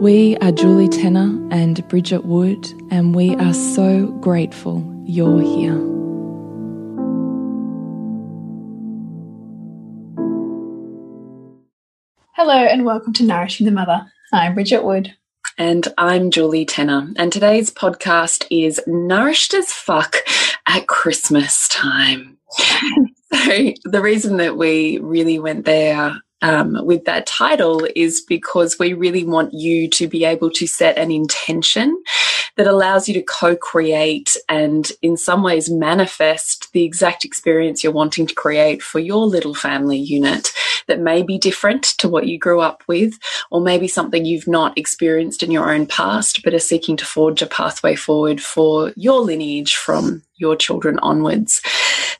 We are Julie Tenner and Bridget Wood, and we are so grateful you're here. Hello, and welcome to Nourishing the Mother. I'm Bridget Wood. And I'm Julie Tenner. And today's podcast is Nourished as Fuck at Christmas time. so, the reason that we really went there um, with that title is because we really want you to be able to set an intention that allows you to co-create and in some ways manifest the exact experience you're wanting to create for your little family unit that may be different to what you grew up with or maybe something you've not experienced in your own past but are seeking to forge a pathway forward for your lineage from your children onwards.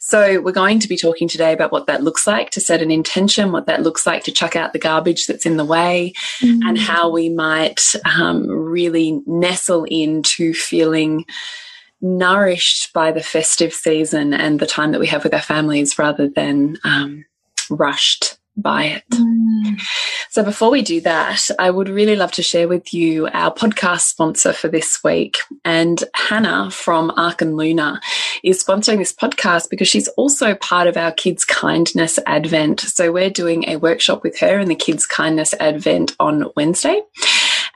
So we're going to be talking today about what that looks like to set an intention, what that looks like to chuck out the garbage that's in the way, mm. and how we might um, really nestle into feeling nourished by the festive season and the time that we have with our families rather than um, rushed by it. Mm. So, before we do that, I would really love to share with you our podcast sponsor for this week. And Hannah from Ark and Luna is sponsoring this podcast because she's also part of our Kids Kindness Advent. So, we're doing a workshop with her in the Kids Kindness Advent on Wednesday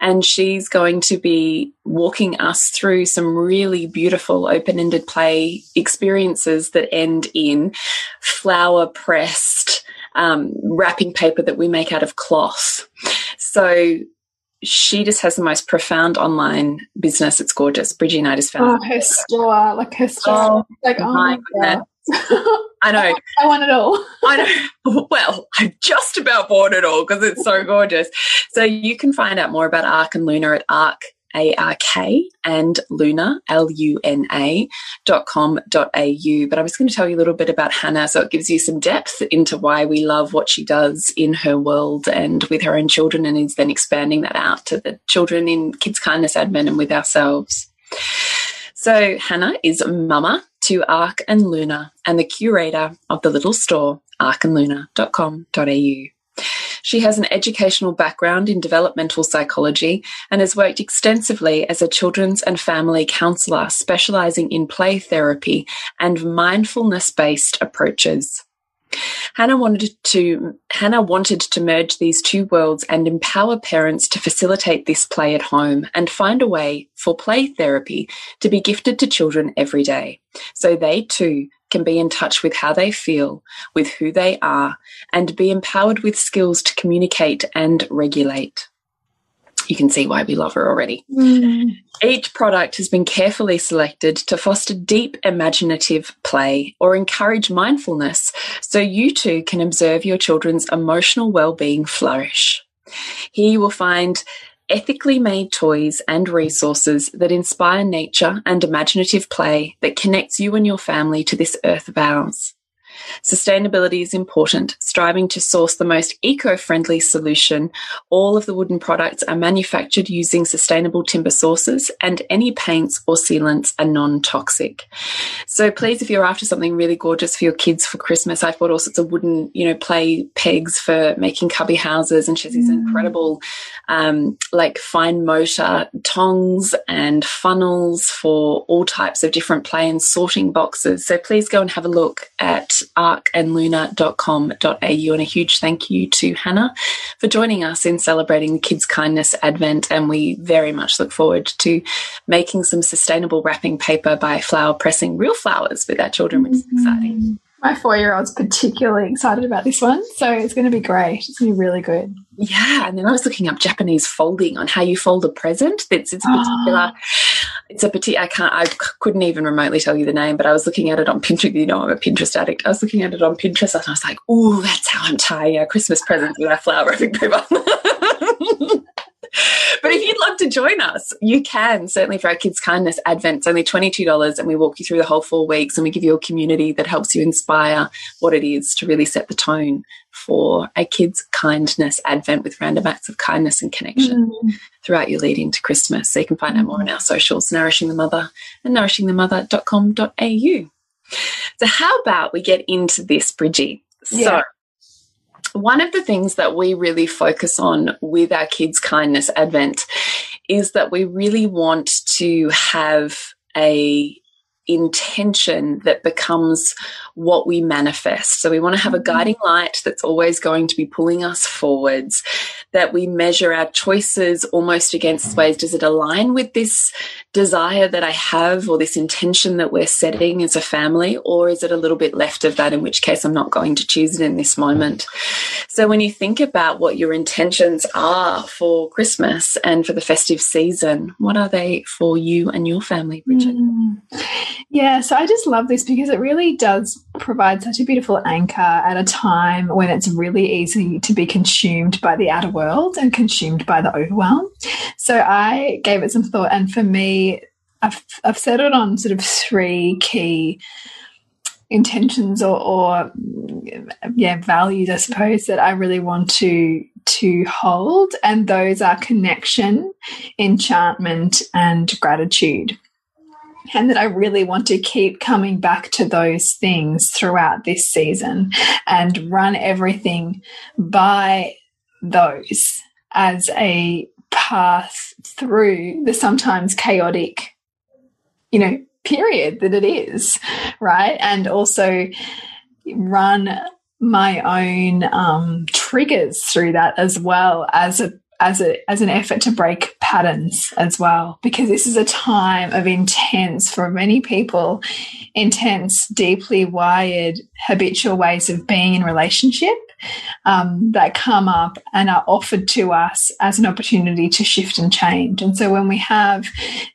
and she's going to be walking us through some really beautiful open ended play experiences that end in flower pressed um, wrapping paper that we make out of cloth. So she just has the most profound online business. It's gorgeous. Bridgie Knight is found. Oh, her store, like her store. Oh, like, oh my goodness. I know. I want it all. I know. Well, I just about bought it all because it's so gorgeous. So you can find out more about Ark and Luna at Ark a-R-K and Luna, L-U-N-A dot com dot A-U. But I was going to tell you a little bit about Hannah so it gives you some depth into why we love what she does in her world and with her own children and is then expanding that out to the children in Kids Kindness Advent and with ourselves. So Hannah is mama to Ark and Luna and the curator of the little store, arkandluna.com.au. She has an educational background in developmental psychology and has worked extensively as a children's and family counsellor, specialising in play therapy and mindfulness based approaches. Hannah wanted to Hannah wanted to merge these two worlds and empower parents to facilitate this play at home and find a way for play therapy to be gifted to children every day so they too can be in touch with how they feel, with who they are, and be empowered with skills to communicate and regulate. You can see why we love her already. Mm. Each product has been carefully selected to foster deep imaginative play or encourage mindfulness so you too can observe your children's emotional well-being flourish. Here you will find ethically made toys and resources that inspire nature and imaginative play that connects you and your family to this earth of ours. Sustainability is important, striving to source the most eco friendly solution. All of the wooden products are manufactured using sustainable timber sources, and any paints or sealants are non toxic. So, please, if you're after something really gorgeous for your kids for Christmas, I've bought all sorts of wooden, you know, play pegs for making cubby houses, and she has these mm. incredible, um, like fine motor tongs and funnels for all types of different play and sorting boxes. So, please go and have a look at arkandluna.com.au. And a huge thank you to Hannah for joining us in celebrating the Kids Kindness Advent. And we very much look forward to making some sustainable wrapping paper by flower pressing real flowers with our children, which is mm-hmm. exciting. My four year old's particularly excited about this one, so it's going to be great. It's going to be really good. Yeah, and then I was looking up Japanese folding on how you fold a present. It's it's a particular. Oh. It's a particular. I can't. I couldn't even remotely tell you the name, but I was looking at it on Pinterest. You know, I'm a Pinterest addict. I was looking at it on Pinterest, and I was like, "Oh, that's how I'm tying a Christmas present with our flower wrapping paper." but if you'd love to join us, you can certainly for our Kids Kindness Advent. It's only $22 and we walk you through the whole four weeks and we give you a community that helps you inspire what it is to really set the tone for a Kids Kindness Advent with random acts of kindness and connection mm. throughout your lead into Christmas. So you can find out more on our socials, Nourishing the Mother and nourishingthemother.com.au. So how about we get into this, Bridgie? Yeah. So one of the things that we really focus on with our Kids Kindness Advent is that we really want to have a intention that becomes what we manifest. So we want to have a guiding light that's always going to be pulling us forwards, that we measure our choices almost against ways. Does it align with this desire that I have or this intention that we're setting as a family? Or is it a little bit left of that, in which case I'm not going to choose it in this moment? So when you think about what your intentions are for Christmas and for the festive season, what are they for you and your family, Bridget? Mm. Yeah, so I just love this because it really does provide such a beautiful anchor at a time when it's really easy to be consumed by the outer world and consumed by the overwhelm. So I gave it some thought, and for me, I've, I've settled on sort of three key intentions or, or yeah values i suppose that i really want to to hold and those are connection enchantment and gratitude and that I really want to keep coming back to those things throughout this season and run everything by those as a path through the sometimes chaotic, you know, period that it is, right? And also run my own um, triggers through that as well as a as a as an effort to break patterns as well because this is a time of intense for many people intense deeply wired habitual ways of being in relationship um, that come up and are offered to us as an opportunity to shift and change. And so when we have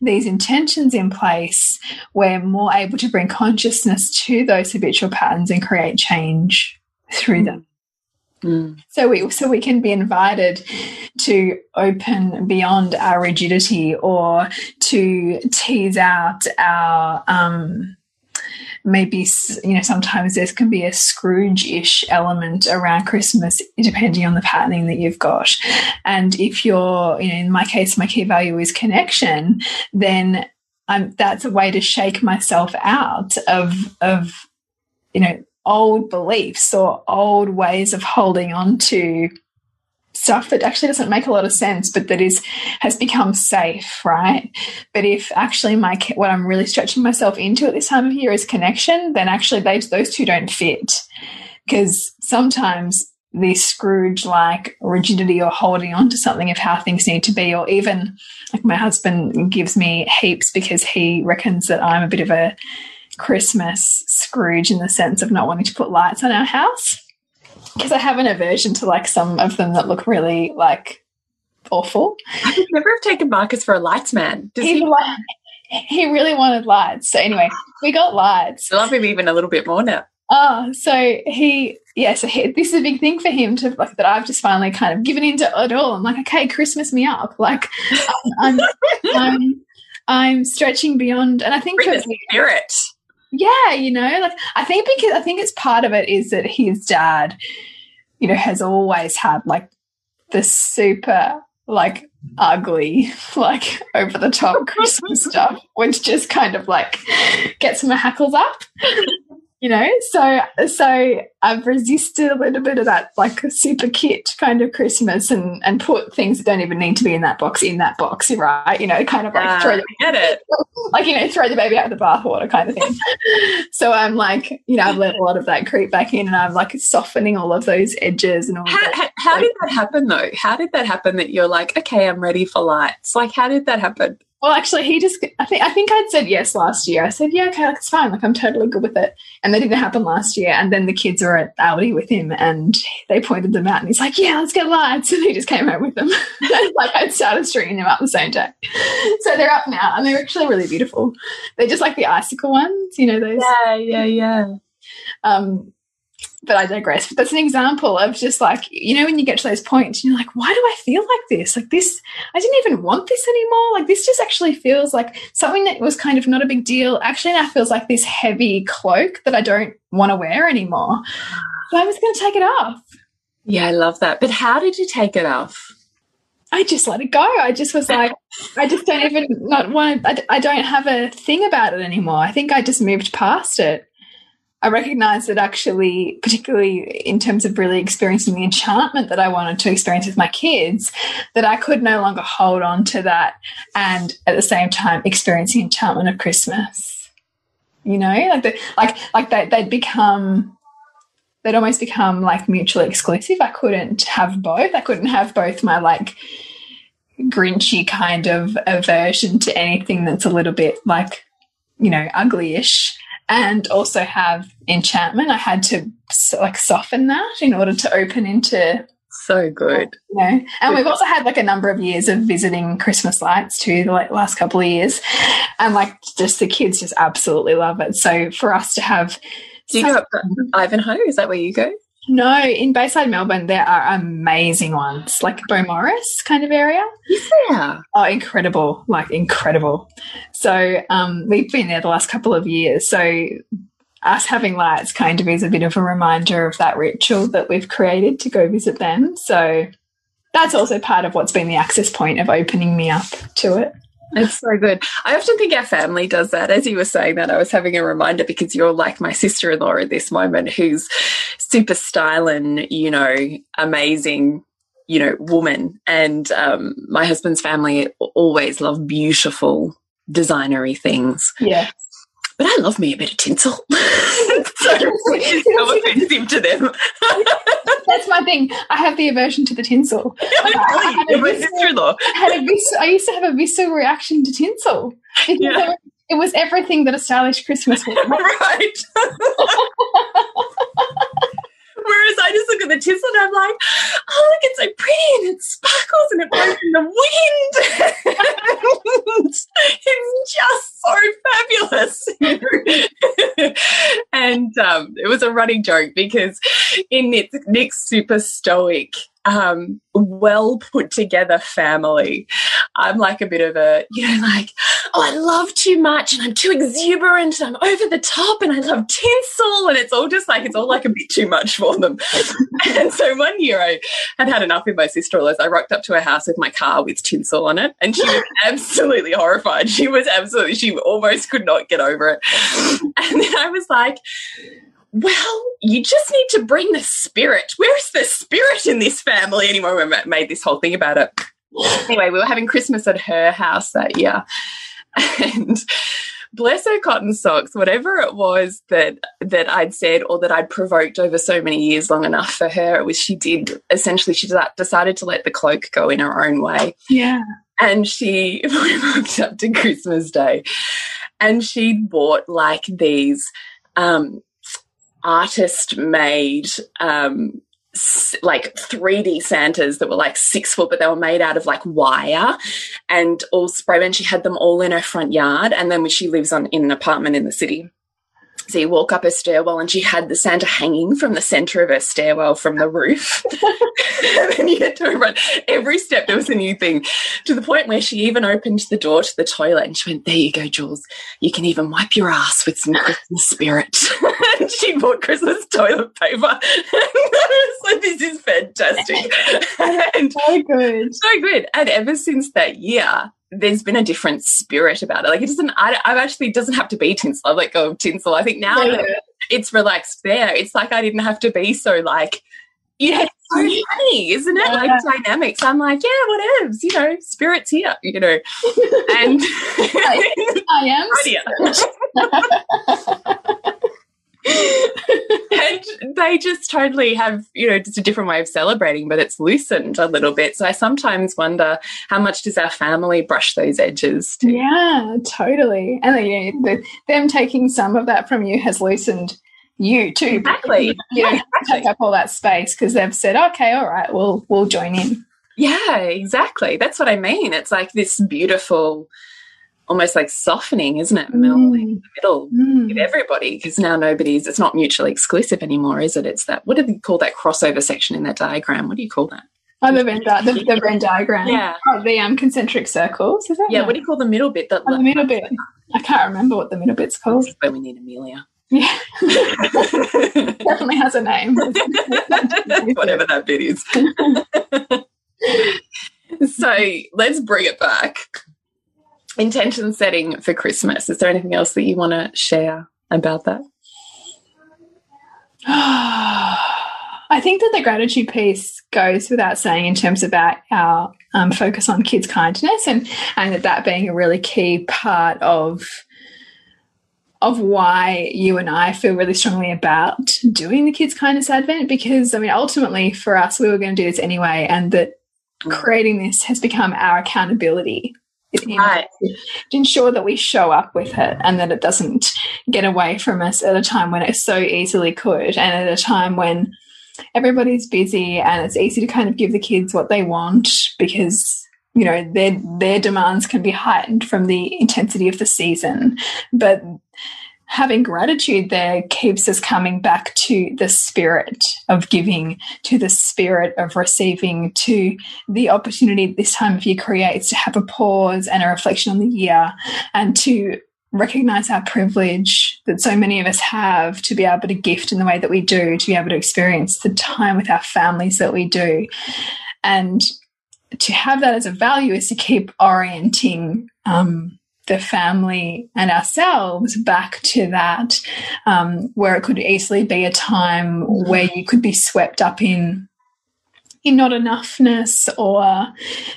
these intentions in place we're more able to bring consciousness to those habitual patterns and create change through them Mm. So we so we can be invited to open beyond our rigidity or to tease out our um, maybe you know sometimes there can be a Scrooge-ish element around Christmas depending on the patterning that you've got. And if you're you know in my case my key value is connection, then I'm, that's a way to shake myself out of of you know old beliefs or old ways of holding on to stuff that actually doesn't make a lot of sense but that is has become safe right? But if actually my what i'm really stretching myself into at this time of year is connection then actually those those two don't fit. Because sometimes the scrooge like rigidity or holding on to something of how things need to be or even like my husband gives me heaps because he reckons that i'm a bit of a Christmas Scrooge in the sense of not wanting to put lights on our house because I have an aversion to like some of them that look really like awful. I would never have taken Marcus for a lights man. He, he, he really wanted lights. So anyway, we got lights. I love him even a little bit more now. Oh, so he, yeah, so he, this is a big thing for him to like that. I've just finally kind of given into it all. I'm like, okay, Christmas me up. Like, I'm, I'm, I'm, I'm stretching beyond, and I think Bring the spirit yeah, you know, like I think because I think it's part of it is that his dad, you know, has always had like the super like ugly, like over the top Christmas stuff, which just kind of like gets my hackles up you know? So so i've resisted a little bit of that like super kit kind of christmas and and put things that don't even need to be in that box in that box right? You know kind of like uh, throw the, get it. like you know throw the baby out of the bathwater kind of thing. So i'm like you know i've let a lot of that creep back in and i'm like softening all of those edges and all how, how, how did that happen though? How did that happen that you're like okay i'm ready for lights. Like how did that happen well, actually, he just, I think, I think I'd said yes last year. I said, yeah, okay, like, it's fine. Like, I'm totally good with it. And that didn't happen last year. And then the kids were at Aldi with him and they pointed them out and he's like, yeah, let's get lights. And he just came out with them. like, I started stringing them up the same day. So they're up now and they're actually really beautiful. They're just like the icicle ones, you know, those. Yeah, yeah, yeah. Um, but I digress. But that's an example of just like, you know, when you get to those points, you're like, why do I feel like this? Like this, I didn't even want this anymore. Like this just actually feels like something that was kind of not a big deal. Actually now feels like this heavy cloak that I don't want to wear anymore. So I was going to take it off. Yeah, I love that. But how did you take it off? I just let it go. I just was like, I just don't even not want. I, I don't have a thing about it anymore. I think I just moved past it. I recognized that actually, particularly in terms of really experiencing the enchantment that I wanted to experience with my kids, that I could no longer hold on to that and at the same time experience the enchantment of Christmas. You know, like the, like like they, they'd become they'd almost become like mutually exclusive. I couldn't have both. I couldn't have both my like grinchy kind of aversion to anything that's a little bit like, you know, ugly-ish and also have enchantment. I had to like soften that in order to open into so good. You know? And we've also had like a number of years of visiting Christmas lights too, the like, last couple of years. And like just the kids just absolutely love it. So for us to have Do you go up Ivanhoe? Is that where you go? No, in Bayside Melbourne, there are amazing ones, like Beaumaris kind of area. Yeah. Oh, incredible. Like, incredible. So, um, we've been there the last couple of years. So, us having lights kind of is a bit of a reminder of that ritual that we've created to go visit them. So, that's also part of what's been the access point of opening me up to it. It's so good. I often think our family does that. As you were saying that, I was having a reminder because you're like my sister in law at this moment, who's super styling, you know, amazing, you know, woman. And um, my husband's family always love beautiful, designery things. Yeah. But I love me a bit of tinsel. so, so offensive to them. That's my thing. I have the aversion to the tinsel. Yeah, I, I, my sister-in-law. I used to have a visceral reaction to tinsel. Yeah. It was everything that a stylish Christmas was. right. Whereas I just look at the tinsel and I'm like, oh, look, it's so pretty and it sparkles and it blows in the wind. it's just so fabulous. and um, it was a running joke because in Nick's super stoic um, well put together family. I'm like a bit of a, you know, like, oh, I love too much and I'm too exuberant and I'm over the top and I love tinsel. And it's all just like, it's all like a bit too much for them. and so one year I had had enough with my sister in law. I rocked up to her house with my car with tinsel on it and she was absolutely horrified. She was absolutely, she almost could not get over it. And then I was like, well, you just need to bring the spirit. Where's the spirit in this family anymore? We made this whole thing about it. Anyway, we were having Christmas at her house that year. And bless her cotton socks, whatever it was that that I'd said or that I'd provoked over so many years long enough for her, it was she did essentially she decided to let the cloak go in her own way. Yeah. And she walked up to Christmas Day and she'd bought like these um artist made um, like 3D Santas that were like six foot, but they were made out of like wire and all spray. And she had them all in her front yard. And then she lives on in an apartment in the city. So you walk up a stairwell and she had the Santa hanging from the center of her stairwell from the roof. and then you had to run every step there was a new thing to the point where she even opened the door to the toilet and she went, There you go, Jules. You can even wipe your ass with some Christmas spirit. and she bought Christmas toilet paper. like, This is fantastic. and so good. So good. And ever since that year, there's been a different spirit about it. Like it doesn't, I, I actually doesn't have to be tinsel. I've let go of tinsel. I think now Yeah. it's relaxed there. It's like I didn't have to be so like, you know, it's so funny, isn't it? Like dynamics. I'm like, yeah, whatever. You know, spirit's here. You know, and I am. and they just totally have, you know, just a different way of celebrating, but it's loosened a little bit. So I sometimes wonder how much does our family brush those edges? Yeah, totally. And then, yeah, the, them taking some of that from you has loosened you too. Exactly. You Yeah, don't exactly. take up all that space because they've said, okay, all right, we'll we'll join in. Yeah, exactly. That's what I mean. It's like this beautiful, almost like softening, isn't it? Mel in Mm. the middle Mm. of everybody, because now nobody's, it's not mutually exclusive anymore, is it? It's that, what do they call that crossover section in that diagram? What do you call that? Oh, the Venn, di- the, the Venn diagram. Yeah. Oh, the um, concentric circles, is that? Yeah, No. what do you call the middle bit? That Oh, the middle bit. I can't remember what the middle bit's called. Where we need Amelia. Yeah, definitely has a name. Whatever that bit is. so let's bring it back. Intention setting for Christmas. Is there anything else that you want to share about that? I think that the gratitude piece goes without saying in terms of our, our um, focus on kids' kindness and and that, that being a really key part of of why you and I feel really strongly about doing the kids' kindness advent because I mean ultimately for us we were going to do this anyway and that creating this has become our accountability Right. to ensure that we show up with it and that it doesn't get away from us at a time when it so easily could and at a time when everybody's busy and it's easy to kind of give the kids what they want because you know their their demands can be heightened from the intensity of the season but having gratitude there keeps us coming back to the spirit of giving to the spirit of receiving to the opportunity this time of year creates to have a pause and a reflection on the year and to recognize our privilege that so many of us have to be able to gift in the way that we do, to be able to experience the time with our families that we do. And to have that as a value is to keep orienting um, the family and ourselves back to that, um, where it could easily be a time where you could be swept up in in not enoughness or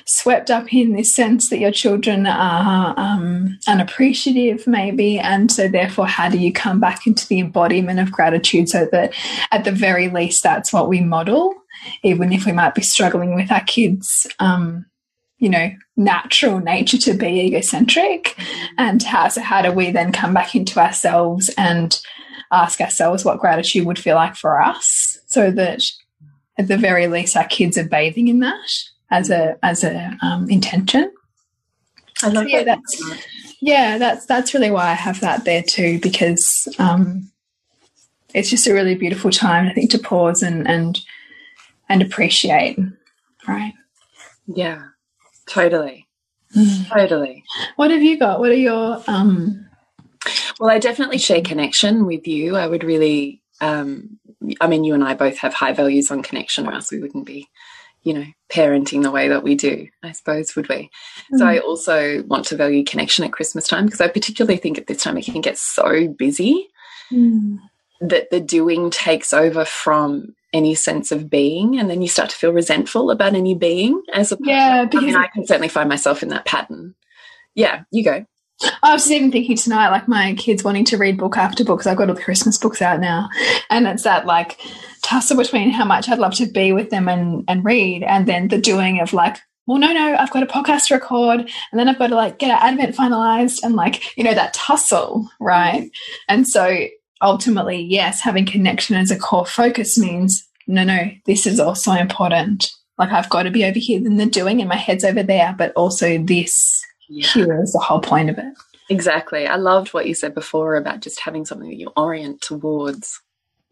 swept up in this sense that your children are um, unappreciative, maybe. And so, therefore, how do you come back into the embodiment of gratitude so that at the very least that's what we model, even if we might be struggling with our kids? Um, you know, natural nature to be egocentric, and how so how do we then come back into ourselves and ask ourselves what gratitude would feel like for us, so that at the very least our kids are bathing in that as a as a um, intention. I love Yeah, that. that's yeah, that's that's really why I have that there too because um, it's just a really beautiful time I think to pause and and and appreciate. Right. Yeah, totally. Totally. What have you got? What are your um Well, I definitely share connection with you. I would really, um, I mean, you and I both have high values on connection, or else we wouldn't be, you know, parenting the way that we do, I suppose, would we? So I also want to value connection at Christmas time because I particularly think at this time it can get so busy that the doing takes over from any sense of being, and then you start to feel resentful about any being as a Yeah, I because mean, I can certainly find myself in that pattern. Yeah, you go. I was even thinking tonight, like my kids wanting to read book after book because I've got all the Christmas books out now, and it's that like tussle between how much I'd love to be with them and and read, and then the doing of like, well, no, no, I've got a podcast to record, and then I've got to like get our advent finalized, and like you know that tussle, right? And so ultimately, yes, having connection as a core focus means no, no, this is also important. Like I've got to be over here in the doing, and my head's over there, but also this Yeah. here is the whole point of it. Exactly. I loved what you said before about just having something that you orient towards.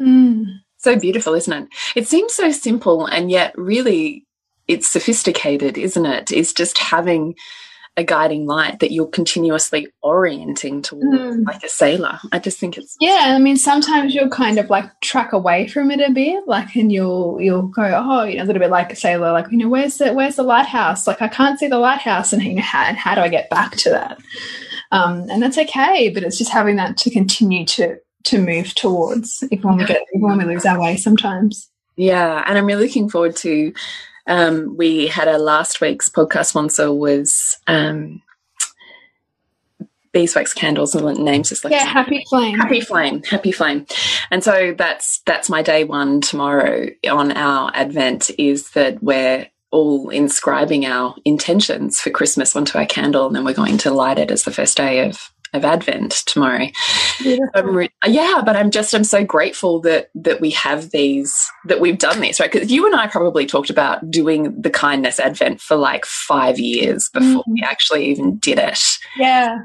Mm. So beautiful, isn't it? It seems so simple, and yet really it's sophisticated, isn't it? It's just having a guiding light that you're continuously orienting towards, mm. like a sailor. I just think it's yeah. I mean, sometimes you'll kind of like track away from it a bit, like, and you'll you'll go, oh, you know, a little bit like a sailor, like, you know, where's the where's the lighthouse? Like, I can't see the lighthouse, and you know, how, how do I get back to that? Um, and that's okay, but it's just having that to continue to to move towards, even when we get, even when we lose our way, sometimes. Yeah, and I'm really looking forward to um, we had a last week's podcast sponsor was um, beeswax candles and names just like yeah, happy flame, happy flame, happy flame, and so that's that's my day one tomorrow on our Advent is that we're all inscribing our intentions for Christmas onto our candle, and then we're going to light it as the first day of of Advent tomorrow. yeah, but I'm just I'm so grateful that that we have these that we've done this right because you and I probably talked about doing the kindness Advent for like five years before mm. we actually even did it. Yeah.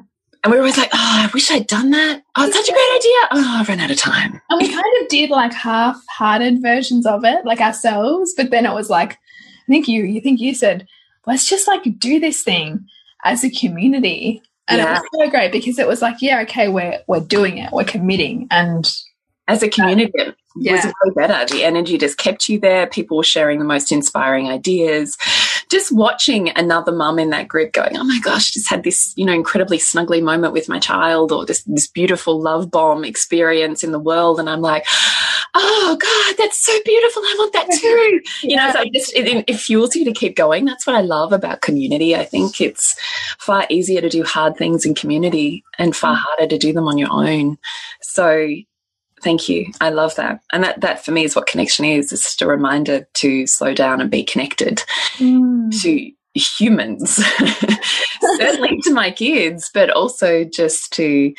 And we were always like, oh, I wish I'd done that. Oh, it's such a great idea. Oh, I've run out of time. And we kind of did like half-hearted versions of it, like ourselves. But then it was like, I think you, you think you said, let's just like do this thing as a community and yeah. it was so great because it was like, yeah, okay, we're we're doing it, we're committing, and as a community, yeah. was way better. The energy just kept you there. People were sharing the most inspiring ideas. Just watching another mum in that group going, "Oh my gosh, just had this, you know, incredibly snuggly moment with my child, or this this beautiful love bomb experience in the world," and I'm like oh God, that's so beautiful. I want that too. You know, so it just, it, it, fuels you to keep going. That's what I love about community. I think it's far easier to do hard things in community and far mm. harder to do them on your own. So thank you. I love that. And that, that for me is what connection is. It's just a reminder to slow down and be connected mm. to humans, certainly to my kids, but also just to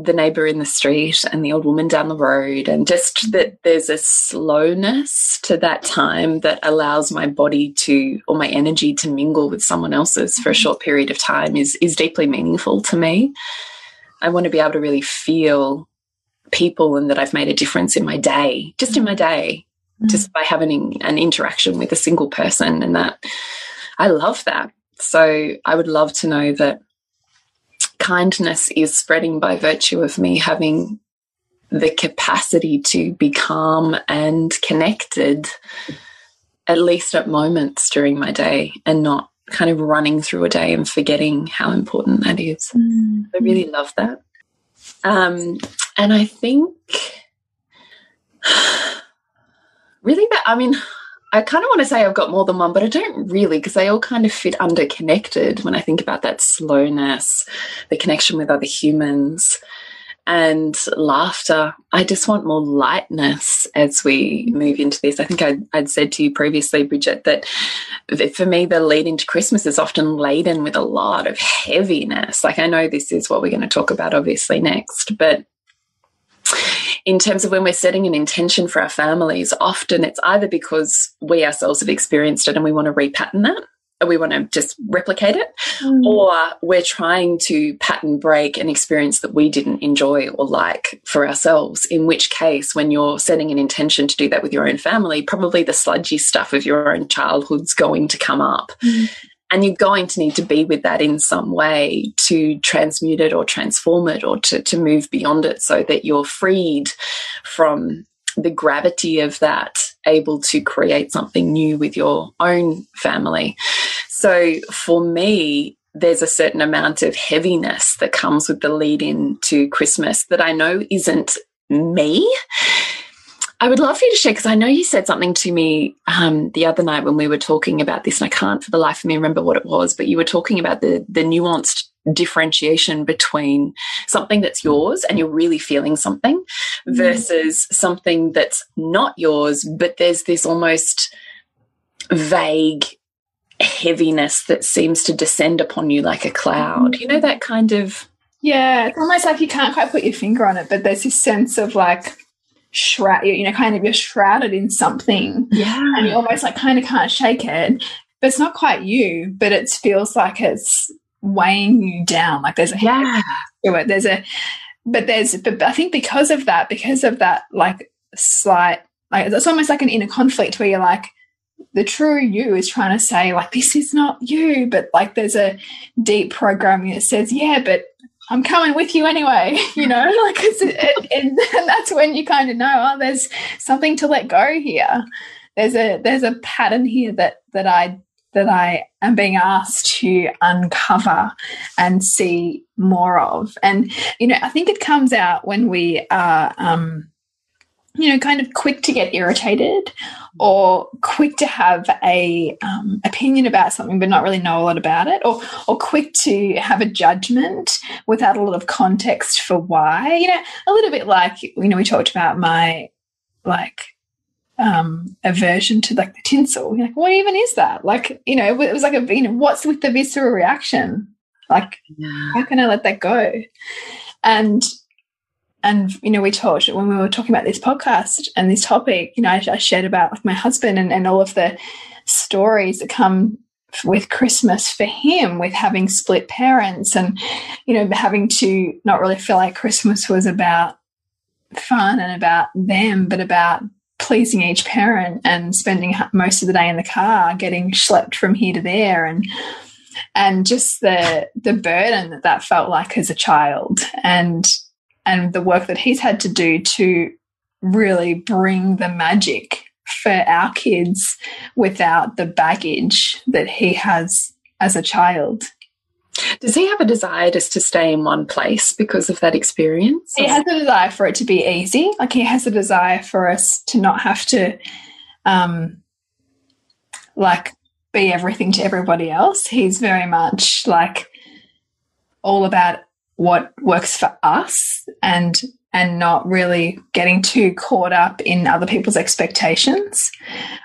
the neighbor in the street and the old woman down the road, and just that there's a slowness to that time that allows my body to or my energy to mingle with someone else's for a mm-hmm. short period of time is is deeply meaningful to me. I want to be able to really feel people and that I've made a difference in my day, just in my day, mm just by having an interaction with a single person. And that I love that. So I would love to know that kindness is spreading by virtue of me having the capacity to be calm and connected, at least at moments during my day, and not kind of running through a day and forgetting how important that is. Mm. I really love that. Um, and I think really that, I mean, I kind of want to say I've got more than one, but I don't really because they all kind of fit under connected when I think about that slowness, the connection with other humans, and laughter. I just want more lightness as we move into this. I think I'd, I'd said to you previously, Bridget, that for me, the lead into Christmas is often laden with a lot of heaviness. Like I know this is what we're going to talk about, obviously, next, but in terms of when we're setting an intention for our families, often it's either because we ourselves have experienced it and we want to repattern that, we want to just replicate it, mm. or we're trying to pattern break an experience that we didn't enjoy or like for ourselves. In which case, when you're setting an intention to do that with your own family, probably the sludgy stuff of your own childhood's going to come up. Mm and you're going to need to be with that in some way to transmute it or transform it or to, to move beyond it so that you're freed from the gravity of that, able to create something new with your own family. So for me, there's a certain amount of heaviness that comes with the lead in to Christmas that I know isn't me I would love for you to share because I know you said something to me um, the other night when we were talking about this, and I can't for the life of me remember what it was. But you were talking about the the nuanced differentiation between something that's yours and you're really feeling something mm. versus something that's not yours, but there's this almost vague heaviness that seems to descend upon you like a cloud. You know that kind of yeah, it's almost like you can't quite put your finger on it, but there's this sense of like shroud, you know, kind of you're shrouded in something. Yeah. And you almost like kind of can't shake it. But it's not quite you, but it feels like it's weighing you down. Like there's a yeah. to it. There's a, but there's, but I think because of that, because of that, like slight, like it's almost like an inner conflict where you're like, the true you is trying to say like this is not you but like there's a deep programming that says yeah but i'm coming with you anyway you know like it's, it, and that's when you kind of know oh there's something to let go here. There's a there's a pattern here that that i that i am being asked to uncover and see more of. And you know i think it comes out when we are um you know, kind of quick to get irritated or quick to have a um, opinion about something but not really know a lot about it or or quick to have a judgment without a lot of context for why. You know a little bit like you know we talked about my like um aversion to like the tinsel. You're like what even is that? Like you know it was like a you know what's with the visceral reaction? Like yeah. how can i let that go? And and you know we talked when we were talking about this podcast and this topic you know i, I shared about my husband and, and all of the stories that come with christmas for him with having split parents and you know having to not really feel like christmas was about fun and about them but about pleasing each parent and spending most of the day in the car getting schlepped from here to there. And and just the the burden that that felt like as a child. And and the work that he's had to do to really bring the magic for our kids without the baggage that he has as a child. Does he have a desire just to stay in one place because of that experience? He has a desire for it to be easy. Like he has a desire for us to not have to, um, like be everything to everybody else. He's very much like all about what works for us and and not really getting too caught up in other people's expectations.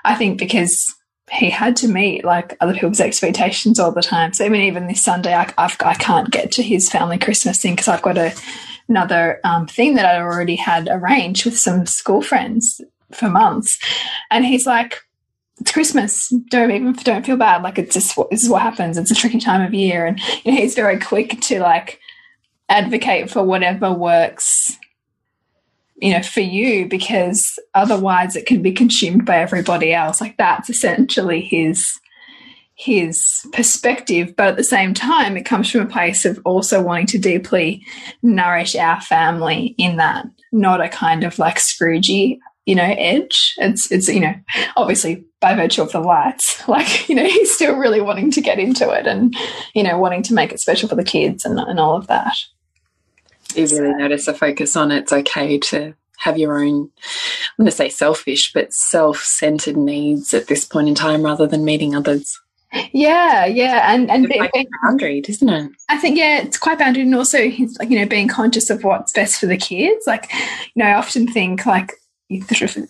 I think because he had to meet like other people's expectations all the time. So even even this Sunday, I, I've, I can't get to his family Christmas thing because I've got a, another um, thing that I already had arranged with some school friends for months, and he's like, "It's Christmas. Don't even don't feel bad. Like it's just this is what happens. It's a tricky time of year." And you know, he's very quick to like advocate for whatever works you know for you because otherwise it can be consumed by everybody else. Like that's essentially his his perspective. But at the same time it comes from a place of also wanting to deeply nourish our family in that not a kind of like scroogey you know edge. It's it's you know obviously by virtue of the lights like you know he's still really wanting to get into it and you know wanting to make it special for the kids and, and all of that you really notice a focus on it's okay to have your own i'm going to say selfish but self-centered needs at this point in time rather than meeting others. Yeah yeah and and it's being, boundaried isn't it? I think yeah it's quite boundaried and also like you know being conscious of what's best for the kids. Like you know i often think like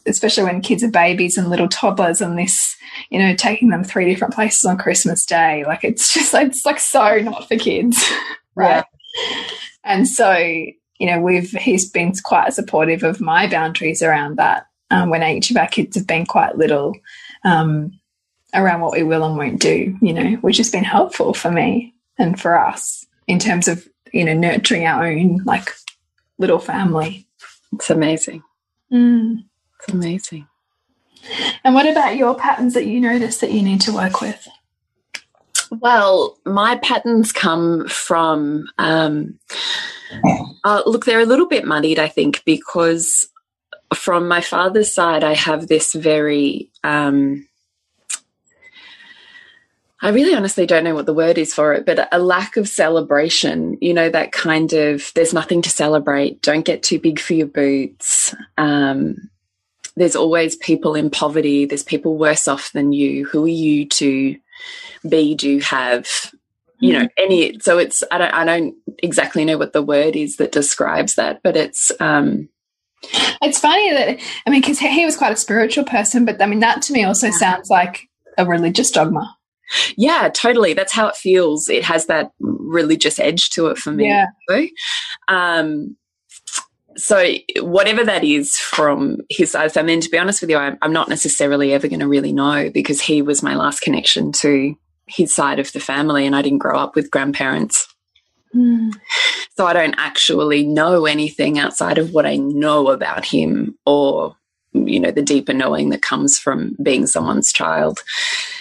especially when kids are babies and little toddlers and this you know taking them three different places on christmas day like it's just like it's like so not for kids. Right. yeah. And so, you know, we've he's been quite supportive of my boundaries around that um, when each of our kids have been quite little um, around what we will and won't do, you know, which has been helpful for me and for us in terms of, you know, nurturing our own like little family. It's amazing. Mm. It's amazing. And what about your patterns that you notice that you need to work with? Well, my patterns come from, um, uh, look, they're a little bit muddied, I think, because from my father's side, I have this very, um, I really honestly don't know what the word is for it, but a lack of celebration, you know, that kind of there's nothing to celebrate, don't get too big for your boots. Um, there's always people in poverty, there's people worse off than you. Who are you to B do have you know mm-hmm. any so it's I don't I don't exactly know what the word is that describes that but it's um it's funny that I mean because he was quite a spiritual person but I mean that to me also sounds like a religious dogma. Yeah totally. That's how it feels. It has that religious edge to it for me yeah. um so whatever that is from his side, I mean, to be honest with you, I'm, I'm not necessarily ever going to really know because he was my last connection to his side of the family, and I didn't grow up with grandparents. Mm. So I don't actually know anything outside of what I know about him or, you know, the deeper knowing that comes from being someone's child.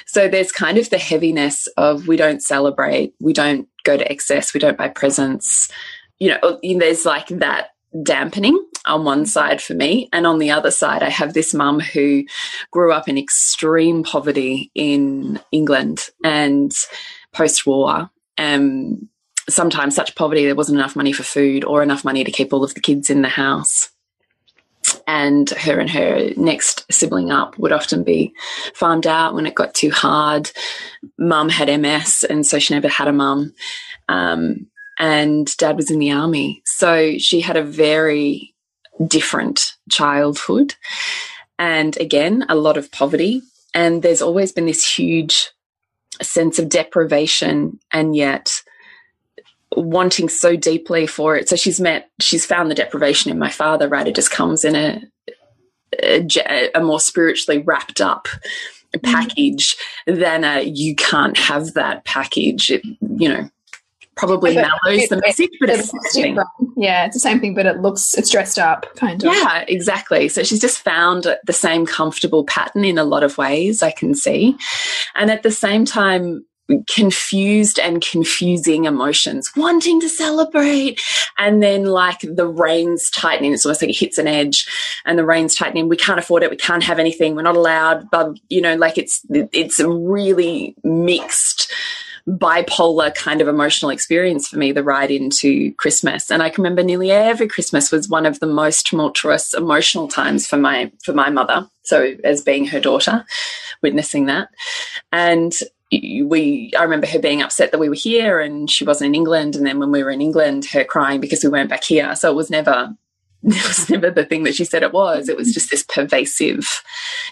So there's kind of the heaviness of we don't celebrate, we don't go to excess, we don't buy presents. You know, there's like that dampening on one side for me. And on the other side, I have this mum who grew up in extreme poverty in England and post war. Um, sometimes such poverty, there wasn't enough money for food or enough money to keep all of the kids in the house. And her and her next sibling up would often be farmed out when it got too hard. Mum had MS, and so she never had a mum. Um, and dad was in the army. So she had a very different childhood. And again, a lot of poverty. And there's always been this huge sense of deprivation and yet wanting so deeply for it. So she's met, she's found the deprivation in my father, right? It just comes in a, a, a more spiritually wrapped up mm-hmm. package than a you can't have that package. It, you know, probably yeah, mellows the message, but it's, it's yeah, it's the same thing, but it looks it's dressed up kind of. Yeah, exactly. So she's just found the same comfortable pattern in a lot of ways. I can see, and at the same time, confused and confusing emotions, wanting to celebrate, and then like the reins tightening. It's almost like it hits an edge, and the reins tightening. We can't afford it. We can't have anything. We're not allowed. But you know, like it's it's a really mixed bipolar kind of emotional experience for me the ride into christmas. And i can remember nearly every christmas was one of the most tumultuous emotional times for my for my mother. So as being her daughter witnessing that. And we I remember her being upset that we were here and she wasn't in England. And then when we were in England her crying because we weren't back here. So it was never it was never the thing that she said it was. It was just this pervasive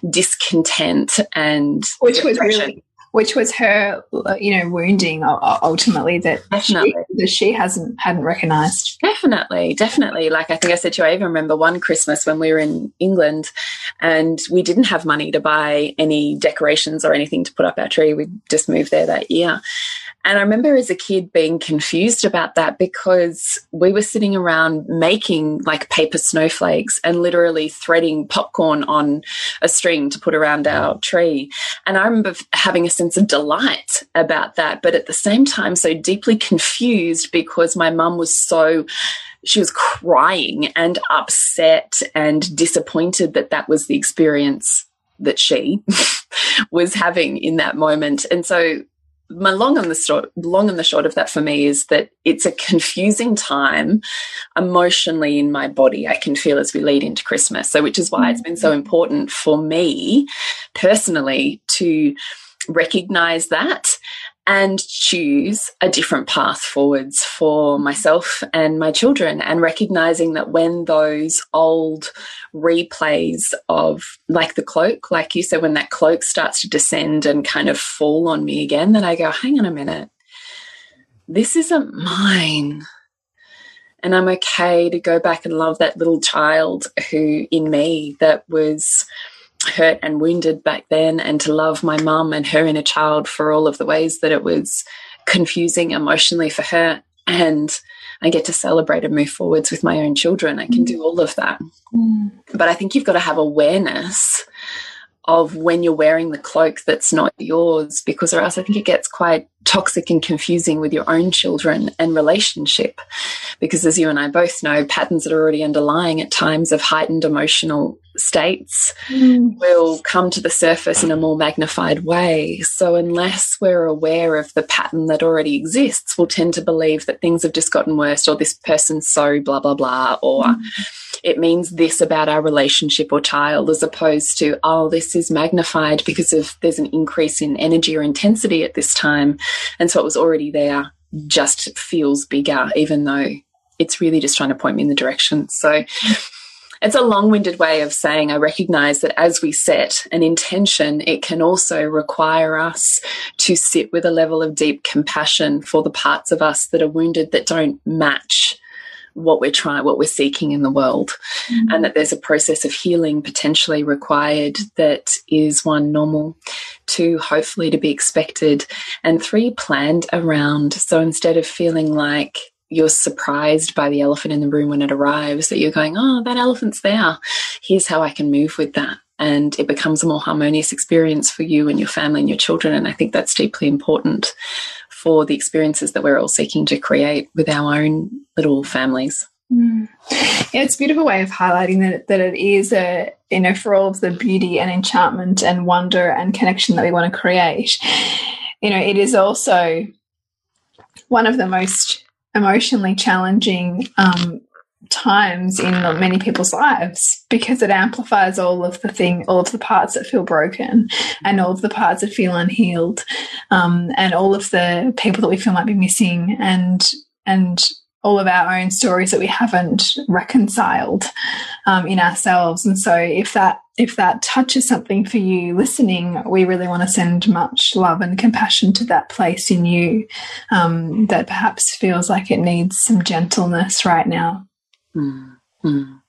discontent and which was really which was her, uh, you know, wounding uh, uh, ultimately that definitely she, that she hasn't hadn't recognised. Definitely, definitely. Like I think I said to you, I even remember one Christmas when we were in England, and we didn't have money to buy any decorations or anything to put up our tree. We just moved there that year, and I remember as a kid being confused about that because we were sitting around making like paper snowflakes and literally threading popcorn on a string to put around our tree. And I remember having a sense of delight about that, but at the same time, so deeply confused because my mum was so she was crying and upset and disappointed that that was the experience that she was having in that moment. And so my long and the short, long and the short of that for me is that it's a confusing time emotionally in my body. I can feel as we lead into Christmas. So, which is why it's been so mm-hmm. important for me personally to recognize that and choose a different path forwards for mm-hmm. myself and my children and recognizing that when those old replays of like the cloak like you said when that cloak starts to descend and kind of fall on me again then i go hang on a minute. This isn't mine. And i'm okay to go back and love that little child who in me that was hurt and wounded back then and to love my mum and her inner child for all of the ways that it was confusing emotionally for her and I get to celebrate and move forwards with my own children. I can do all of that. Mm. But I think you've got to have awareness of when you're wearing the cloak that's not yours, because or else I think it gets quite toxic and confusing with your own children and relationship. Because as you and I both know, patterns that are already underlying at times of heightened emotional states mm. will come to the surface in a more magnified way. So, unless we're aware of the pattern that already exists, we'll tend to believe that things have just gotten worse, or this person's so blah, blah, blah, or mm. it means this about our relationship or child, as opposed to, oh, this is magnified because of there's an increase in energy or intensity at this time. And so, it was already there, just feels bigger, even though it's really just trying to point me in the direction. So, it's a long winded way of saying I recognize that as we set an intention, it can also require us to sit with a level of deep compassion for the parts of us that are wounded that don't match what we're trying, what we're seeking in the world, mm -hmm. and that there's a process of healing potentially required that is one normal, two hopefully to be expected, and three planned around. So instead of feeling like you're surprised by the elephant in the room when it arrives, that you're going, oh, that elephant's there. Here's how I can move with that. And it becomes a more harmonious experience for you and your family and your children. And I think that's deeply important for the experiences that we're all seeking to create with our own little families. Mm. Yeah, it's a beautiful way of highlighting that that it is a you know for all of the beauty and enchantment and wonder and connection that we want to create. You know, it is also one of the most emotionally challenging um, times in many people's lives because it amplifies all of the thing, all of the parts that feel broken and all of the parts that feel unhealed, um, and all of the people that we feel might be missing and, and all of our own stories that we haven't reconciled um, in ourselves. And so if that, if that touches something for you listening, we really want to send much love and compassion to that place in you um, that perhaps feels like it needs some gentleness right now. Mm, mm.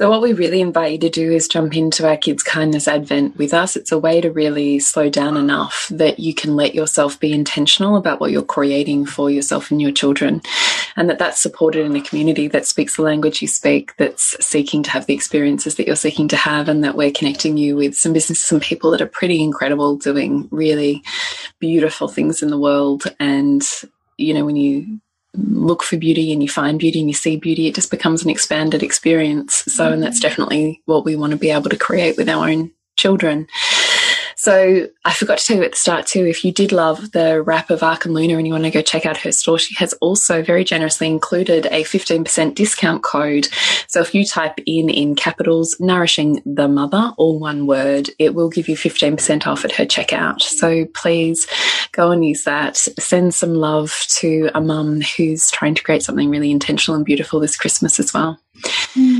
So, what we really invite you to do is jump into our Kids Kindness Advent with us. It's a way to really slow down enough that you can let yourself be intentional about what you're creating for yourself and your children, and that that's supported in a community that speaks the language you speak, that's seeking to have the experiences that you're seeking to have, and that we're connecting you with some businesses and people that are pretty incredible doing really beautiful things in the world. And, you know, when you look for beauty and you find beauty and you see beauty, it just becomes an expanded experience. So, and that's mm-hmm. definitely what we want to be able to create with our own children. So I forgot to tell you at the start too, if you did love the wrap of Ark and Luna and you want to go check out her store, she has also very generously included a 15% discount code. So if you type in in capitals, nourishing the mother, all one word, it will give you 15% off at her checkout. So please go and use that. Send some love to a mum who's trying to create something really intentional and beautiful this Christmas as well. Mm.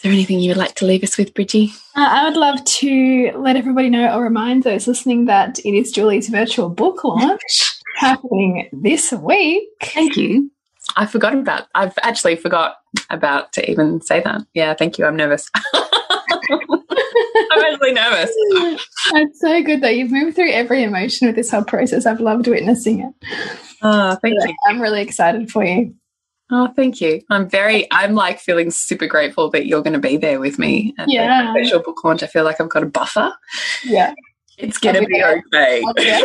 Is there anything you would like to leave us with, Bridgie? Uh, I would love to let everybody know or remind those listening that it is Julie's virtual book launch happening this week. Thank you. I forgot about. I've actually forgot about to even say that. Yeah, thank you. I'm nervous. I'm actually nervous. It's so good that you've moved through every emotion with this whole process. I've loved witnessing it. Oh, thank you. I'm really excited for you. Oh, thank you. I'm very, I'm like feeling super grateful that you're going to be there with me at yeah. the special book launch. I feel like I've got a buffer. Yeah. It's going to be, be okay. I'll be, there.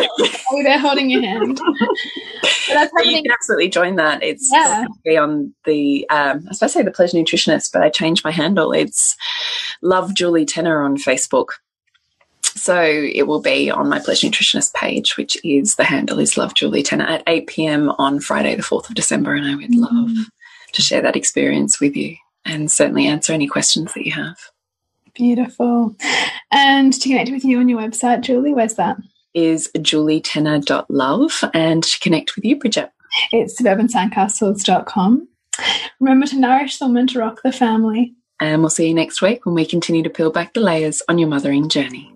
I'll be there holding your hand. that's so you can absolutely join that. It's yeah. be on the, um, I was supposed to say the Pleasure Nutritionist, but I changed my handle. It's Love Julie Tenner on Facebook. So it will be on my Pleasure Nutritionist page, which is the handle is Love Julie Tenner at 8 p.m. on Friday, the 4th of December. And I would mm. love to share that experience with you and certainly answer any questions that you have. Beautiful. And to connect with you on your website, Julie, where's that? Is julietenner.love and to connect with you, Bridget. It's suburbansandcastles.com. Remember to nourish them and to rock the family. And we'll see you next week when we continue to peel back the layers on your mothering journey.